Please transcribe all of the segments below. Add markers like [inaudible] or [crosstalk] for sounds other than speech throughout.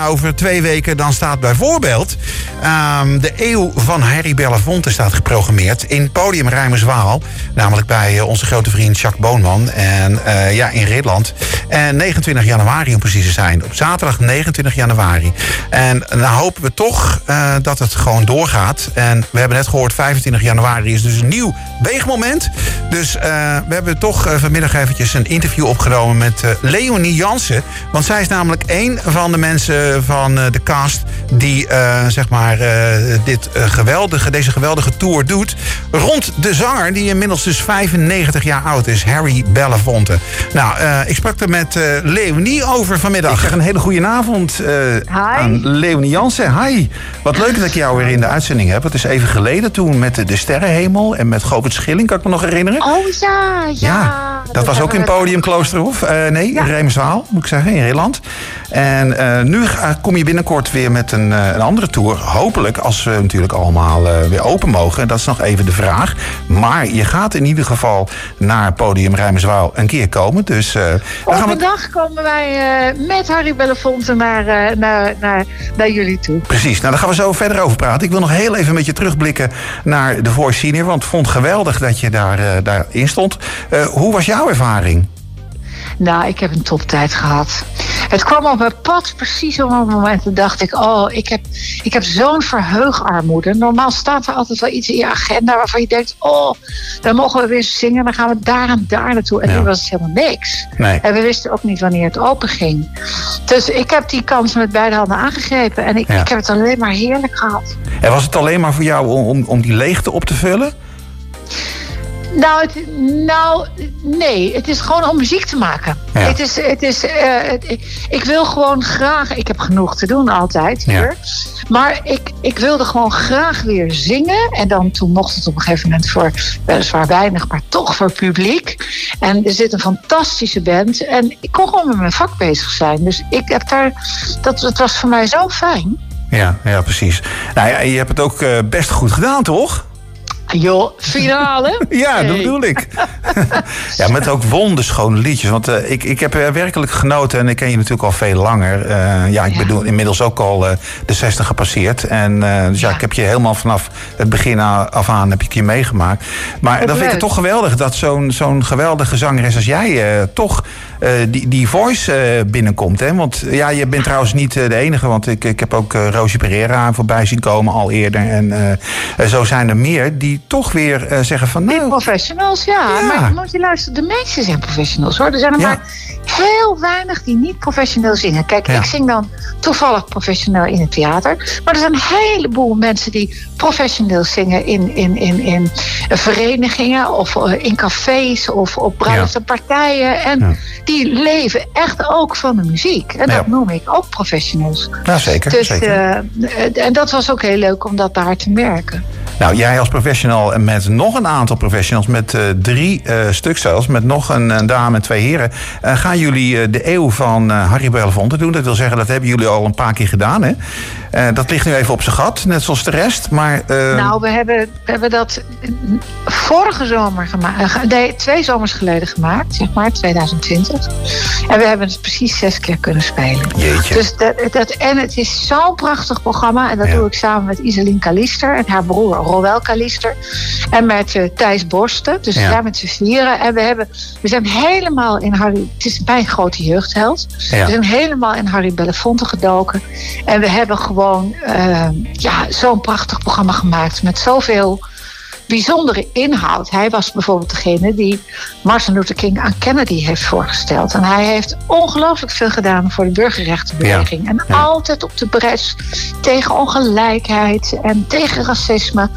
Over twee weken dan staat bijvoorbeeld ehm, de eeuw van Harry Belafonte staat geprogrammeerd in Podium Rijmerswaal. Namelijk bij eh, onze grote vriend Jacques Boonman. En eh, ja, in Ridland. En 29 januari om precies te zijn. Op zaterdag 29 januari. En dan hopen we toch eh, dat het gewoon doorgaat. En we hebben net gehoord, 25 januari is dus een nieuw weegmoment. Dus we hebben toch vanmiddag eventjes een interview opgenomen met Leonie Jansen. Want zij is namelijk een van de mensen van eh, de cast die uh, zeg maar uh, dit geweldige, deze geweldige tour doet. Rond de zanger, die inmiddels dus 95 jaar oud is, Harry Belafonte. Nou, ik sprak er met Leonie over vanmiddag. Ik zeg een hele goede avond aan Leonie Jansen. Hi, wat leuk dat ik jou weer in de uitzending heb. Het is even geleden toen met de Sterrenhemel en met Govert Schilling, kan ik me nog herinneren? Oh ja, ja. ja dat, was ook in Podium Kloosterhof. nee, ja. moet ik zeggen, in Nederland. En nu kom je binnenkort weer met een, een, andere tour. Hopelijk, als we natuurlijk allemaal weer open mogen. Dat is nog even de vraag. Maar je gaat in ieder geval naar Podium Rijmerswaal een keer komen. Dus, Op gaan we... dag komen wij met Harry Belafonte naar, naar, naar, naar jullie toe. Precies, nou daar gaan we zo verder over praten. Ik wil nog heel even met je terugblikken naar de Voice Senior. Want ik vond het geweldig dat je daar, daarin stond. hoe was jouw ervaring? Nou, ik heb een toptijd gehad. Het kwam op mijn pad precies op een moment. En dacht ik, oh, ik heb, ik heb zo'n verheugarmoede. Normaal staat er altijd wel iets in je agenda waarvan je denkt, oh, dan mogen we weer zingen. Dan gaan we daar en daar naartoe. En ja. nu was het helemaal niks. Nee. En we wisten ook niet wanneer het open ging. Dus ik heb die kans met beide handen aangegrepen. En ik, ja. ik heb het alleen maar heerlijk gehad. En was het alleen maar voor jou om, om die leegte op te vullen? Nou, het, nou, nee. Het is gewoon om muziek te maken. Ja. Het is, het is, uh, het, ik wil gewoon graag... Ik heb genoeg te doen altijd hier. Ja. Maar ik, ik wilde gewoon graag weer zingen. En dan toen mocht het op een gegeven moment voor weliswaar weinig... maar toch voor publiek. En er zit een fantastische band. En ik kon gewoon met mijn vak bezig zijn. Dus ik heb daar... Dat, dat was voor mij zo fijn. Ja, ja precies. Nou ja, je hebt het ook uh, best goed gedaan, toch? Joh, finale? [laughs] ja, dat bedoel ik. [laughs] ja, met ook wonderschone liedjes. Want uh, ik, ik heb werkelijk genoten. En ik ken je natuurlijk al veel langer. Uh, ja, ik ja. bedoel inmiddels ook al uh, de 60 gepasseerd. En dus ja, ja, ik heb je helemaal vanaf het begin af aan heb ik je meegemaakt. Maar dat, dat vind ik toch geweldig. Dat zo'n zo'n geweldige zangeres als jij toch die, die voice binnenkomt. Hè? Want ja, je bent trouwens niet de enige. Want ik, ik heb ook Rosie Pereira voorbij zien komen al eerder. En zo zijn er meer die toch weer uh, zeggen van... Nou, die professionals, ja. ja. Maar moet je luisteren, de meeste zijn professionals hoor. Er zijn er ja. maar heel weinig die niet professioneel zingen. Kijk, ja. ik zing dan toevallig professioneel in het theater. Maar er zijn een heleboel mensen die professioneel zingen in, in, in, in verenigingen of in cafés of op bruiloftenpartijen. En die leven echt ook van de muziek. En dat noem ik ook professionals. Ja, zeker. Dus, zeker. Uh, en dat was ook heel leuk om dat daar te merken. Nou, jij als professional en met nog een aantal professionals, met uh, drie uh, stuk zelfs, met nog een, dame en twee heren, uh, gaan jullie de eeuw van Harry Belafonte doen. Dat wil zeggen, dat hebben jullie al een paar keer gedaan, hè? Dat ligt nu even op zijn gat, net zoals de rest. Maar, Nou, we hebben, we hebben dat vorige zomer gemaakt, nee, twee zomers geleden gemaakt, zeg maar, 2020. En we hebben het precies zes keer kunnen spelen. Jeetje. Dus dat, dat, en het is zo'n prachtig programma. En dat ja. doe ik samen met Iselin Kalister en haar broer Roel Kalister. En met uh, Thijs Borsten. Dus ja. met z'n vieren. En we, hebben, we zijn helemaal in Harry... Het is mijn grote jeugdheld. Ja. We zijn helemaal in Harry Belafonte gedoken. En we hebben gewoon uh, ja, zo'n prachtig programma gemaakt. Met zoveel bijzondere inhoud. Hij was bijvoorbeeld degene die Martin Luther King aan Kennedy heeft voorgesteld. En hij heeft ongelooflijk veel gedaan voor de burgerrechtenbeweging. Ja. En ja. altijd op de bres tegen ongelijkheid en tegen racisme.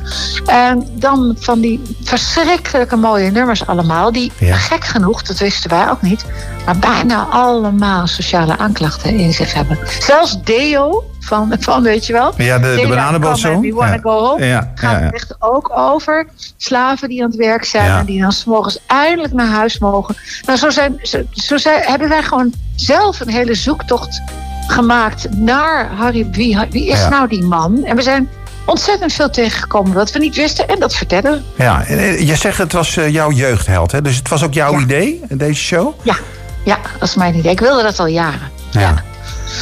En dan van die verschrikkelijke mooie nummers allemaal. Die ja. gek genoeg, dat wisten wij ook niet. Maar bijna allemaal sociale aanklachten in zich hebben. Zelfs Deo, van, van weet je wel. Ja, de, de. We wanna ja. go home. Ja, gaat ja, ja. echt ook over slaven die aan het werk zijn en die dan s'morgens eindelijk naar huis mogen. Nou, zo, zijn, zo, zo zijn, hebben wij gewoon zelf een hele zoektocht gemaakt naar Harry. Wie, wie is nou die man? En we zijn ontzettend veel tegengekomen wat we niet wisten en dat vertellen. Ja, je zegt het was jouw jeugdheld, hè? dus het was ook jouw idee, deze show? Ja, ja, dat is mijn idee. Ik wilde dat al jaren. ja.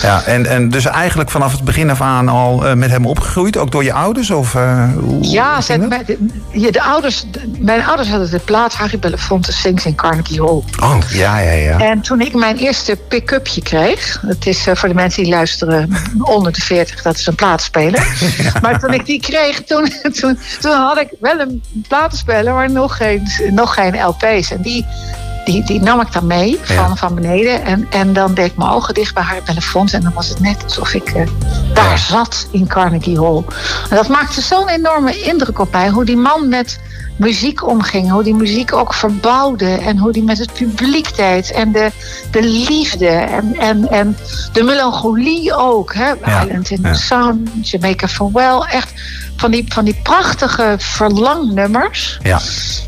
Ja. En, en dus eigenlijk vanaf het begin af aan al uh, met hem opgegroeid, ook door je ouders? Of, uh, hoe ja, zijn, de, de, ouders, mijn ouders hadden de plaat Harry Belafonte Sings in Carnegie Hall. Oh, ja, ja, ja. En toen ik mijn eerste pick-upje kreeg, het is uh, voor de mensen die luisteren onder de 40, dat is een plaatspeler. [laughs] ja. Maar toen ik die kreeg, toen, toen, toen had ik wel een platenspeler, maar nog geen, nog geen LP's. En die, die, die nam ik dan mee van, van beneden. En, en dan deed ik mijn ogen dicht bij haar telefoon. En dan was het net alsof ik uh, daar zat in Carnegie Hall. En dat maakte zo'n enorme indruk op mij. Hoe die man met muziek omging. Hoe die muziek ook verbouwde. En hoe die met het publiek deed. En de, de liefde. En, en, en de melancholie ook. Hè? Ja. Island in the Sun, Jamaica Farewell. Echt van die, van die prachtige verlangnummers. Ja,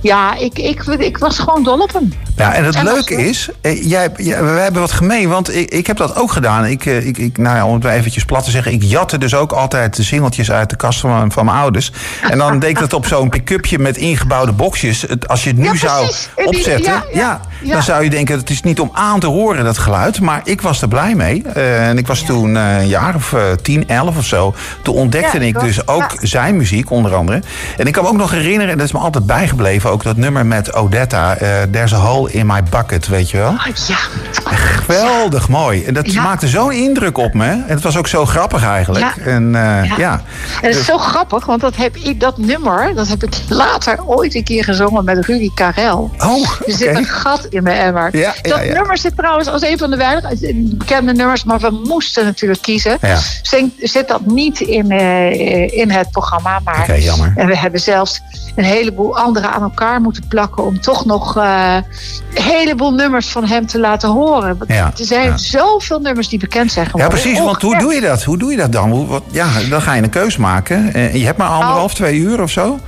ja ik, ik, ik was gewoon dol op hem. Ja, en het leuke is, eh, jij, jij, we hebben wat gemeen, want ik, ik heb dat ook gedaan. Ik, eh, ik, ik, nou ja, om het eventjes plat te zeggen, ik jatte dus ook altijd de singeltjes uit de kast van, van mijn ouders. En dan deed ik dat op zo'n pick-upje met ingebouwde boxjes. Als je het nu zou opzetten, ja, dan zou je denken, het is niet om aan te horen, dat geluid. Maar ik was er blij mee. Uh, en ik was toen een jaar of tien, elf of zo. Toen ontdekte ik dus ook zijn muziek, onder andere. En ik kan me ook nog herinneren, en dat is me altijd bijgebleven, ook dat nummer met Odetta, uh, There's a Hole in My Bucket, weet je wel? Oh, ja. Geweldig mooi. En dat maakte zo'n indruk op me. En het was ook zo grappig eigenlijk. Ja. En, ja. En het is dus- zo grappig, want dat, heb ik, dat nummer, dat heb ik later ooit een keer gezongen met Rudy Karel. Oh, okay. Er zit een gat in mijn emmer. dat nummer zit trouwens als een van de weinige bekende nummers, maar we moesten natuurlijk kiezen. Zit, zit dat niet in, uh, in het programma. Maar okay, jammer. En we hebben zelfs een heleboel andere aan elkaar moeten plakken om toch nog uh, een heleboel nummers van hem te laten horen. Ja, er zijn ja. zoveel nummers die bekend zijn geworden. Ja, precies. Want hoe doe je dat? Hoe doe je dat dan? Hoe, wat, ja, dan ga je een keus maken. En je hebt maar anderhalf, twee uur of zo.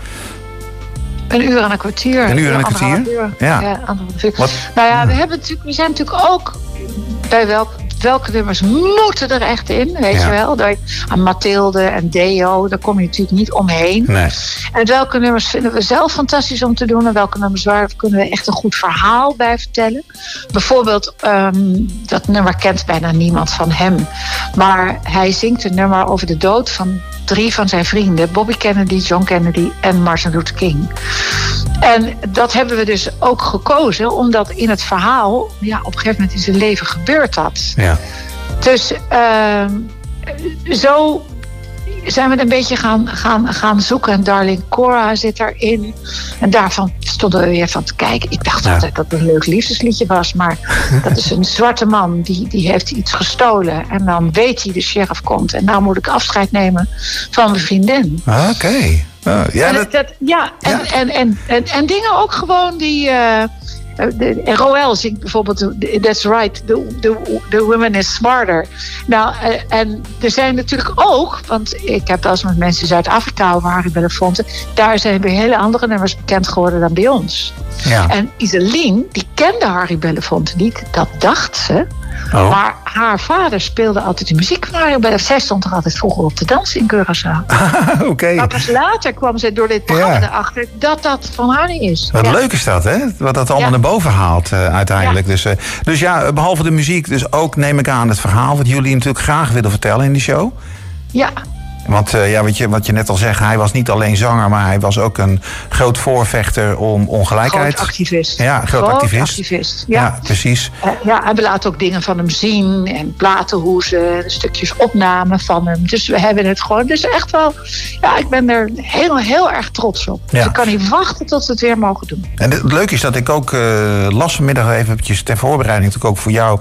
Een uur en een kwartier. Een uur en een kwartier? Uur. Ja. ja anderhalf uur. Wat? Nou ja, we, hebben natuurlijk, we zijn natuurlijk ook bij welk welke nummers moeten er echt in, weet je wel. Aan Mathilde en Deo, daar kom je natuurlijk niet omheen. Nee. En welke nummers vinden we zelf fantastisch om te doen... en welke nummers waar kunnen we echt een goed verhaal bij vertellen. Bijvoorbeeld, um, dat nummer kent bijna niemand van hem. Maar hij zingt een nummer over de dood van drie van zijn vrienden: Bobby Kennedy, John Kennedy en Martin Luther King. En dat hebben we dus ook gekozen, omdat in het verhaal, ja, op een gegeven moment in zijn leven gebeurt dat. Ja. Dus uh, zo zijn we een beetje gaan, gaan, gaan zoeken. En Darling Cora zit erin. En daarvan stonden we weer van te kijken. Ik dacht altijd dat het een leuk liefdesliedje was. Maar [laughs] dat is een zwarte man die, die heeft iets gestolen. En dan weet hij de sheriff komt. En nou moet ik afscheid nemen van mijn vriendin. Ah, oké. Okay. Oh, ja, dat... Dat, ja, en, ja. En, en, en, en, dingen ook gewoon die... Uh, de, Roel zingt bijvoorbeeld That's right, the, the, the woman is smarter. Nou, en er zijn natuurlijk ook, want ik heb wel eens met mensen Zuid-Afrika over Harry daar zijn weer hele andere nummers bekend geworden dan bij ons. Ja. En Iselien, die kende Harry Belafonte niet, dat dacht ze. Oh. Maar haar vader speelde altijd de muziek van Harry Belafonte. Zij stond er altijd vroeger op te dansen in Curaçao. [laughs] Oké. Okay. Maar pas later kwam ze door dit programma ja. erachter dat dat van Harry is. Wat ja. leuk is dat, hè? Wat dat allemaal ja. naar boven haalt uh, uiteindelijk. Dus, uh, dus ja, behalve de muziek, dus ook neem ik aan het verhaal... wat jullie natuurlijk graag willen vertellen in die show. Ja, want uh, ja, wat, je, wat je net al zegt, hij was niet alleen zanger, maar hij was ook een groot voorvechter om ongelijkheid. Groot activist. Ja, groot, groot activist. activist. Ja. ja, precies. Uh, ja, en we laten ook dingen van hem zien en platenhoezen, stukjes opnamen van hem. Dus we hebben het gewoon. Dus echt wel, ja, ik ben er heel, heel erg trots op. Dus Ja. ik kan niet wachten tot we het weer mogen doen. En het leuke is dat ik ook uh, las vanmiddag eventjes ter voorbereiding, natuurlijk ook voor jou,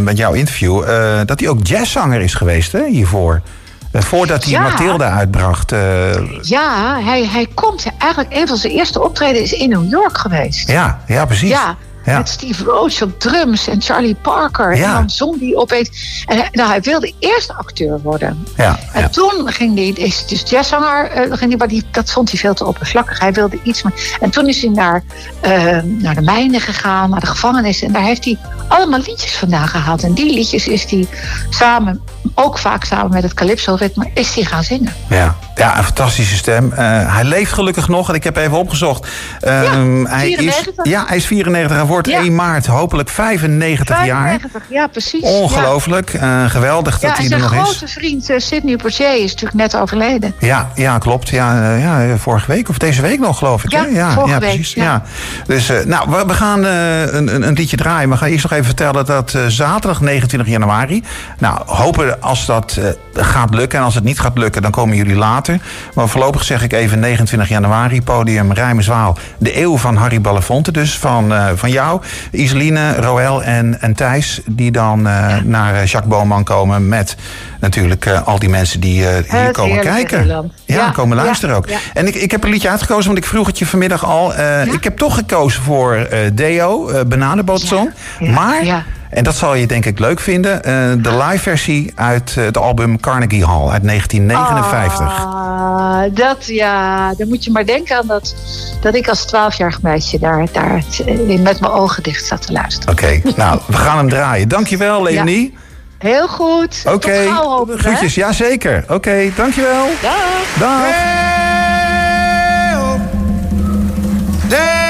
met jouw interview, dat hij ook jazzzanger is geweest hè, hiervoor. Uh, voordat hij Ja. Mathilde uitbracht. uh, Ja, hij, hij komt eigenlijk, een van zijn eerste optreden is in New York geweest. ja, ja, precies. Ja, Ja. met Steve Roach op drums en Charlie Parker. Ja. En dan hij opeens. En hij, nou, hij wilde eerst acteur worden. Ja, En toen ging hij, is dus jazzzanger, eh, ging hij, maar die, dat vond hij veel te oppervlakkig. Hij wilde iets meer. En toen is hij naar, eh, naar de mijnen gegaan, naar de gevangenis. En daar heeft hij allemaal liedjes vandaan gehaald. En die liedjes is hij samen ook vaak samen met het Calypso-ritme, is hij gaan zingen. Ja, ja een fantastische stem. Uh, hij leeft gelukkig nog, en ik heb even opgezocht. Uh, ja, 94. Is, ja, hij is 94 en wordt ja. 1 maart hopelijk 95, 95 jaar. ja precies. Ongelooflijk, ja. Uh, geweldig dat hij er nog is. zijn grote vriend uh, Sidney Poitier is natuurlijk net overleden. Ja, ja klopt. Ja, ja, vorige week of deze week nog geloof ik. Ja, hè? ja, vorige week, precies. Ja. Dus nou, we, we gaan een, een, een, liedje draaien. We gaan eerst nog even vertellen dat zaterdag 29 januari. Nou, hopen als dat gaat lukken. En als het niet gaat lukken, dan komen jullie later. Maar voorlopig zeg ik even 29 januari, podium Rijmerswaal. De eeuw van Harry Belafonte dus, van, uh, van jou. Iseline, Roel en, en Thijs, die dan uh, ja. naar Jacques Boman komen met natuurlijk uh, al die mensen die hier komen kijken. Ja, ja, komen luisteren ook. En ik, ik heb een liedje uitgekozen, want ik vroeg het je vanmiddag al. Ik heb toch gekozen voor Deo, Bananenbootsong. Maar... En dat zal je denk ik leuk vinden. Uh, de live versie uit uh, het album Carnegie Hall uit 1959. Ah, dat ja, dan moet je maar denken aan dat, dat ik als 12-jarig meisje daar, daar met mijn ogen dicht zat te luisteren. Oké, okay, [laughs] nou, we gaan hem draaien. Dankjewel, Leonie. Ja. Heel goed. Oké. Okay. Groetjes, ja zeker. Oké, okay, dankjewel. Dag. Dag. Come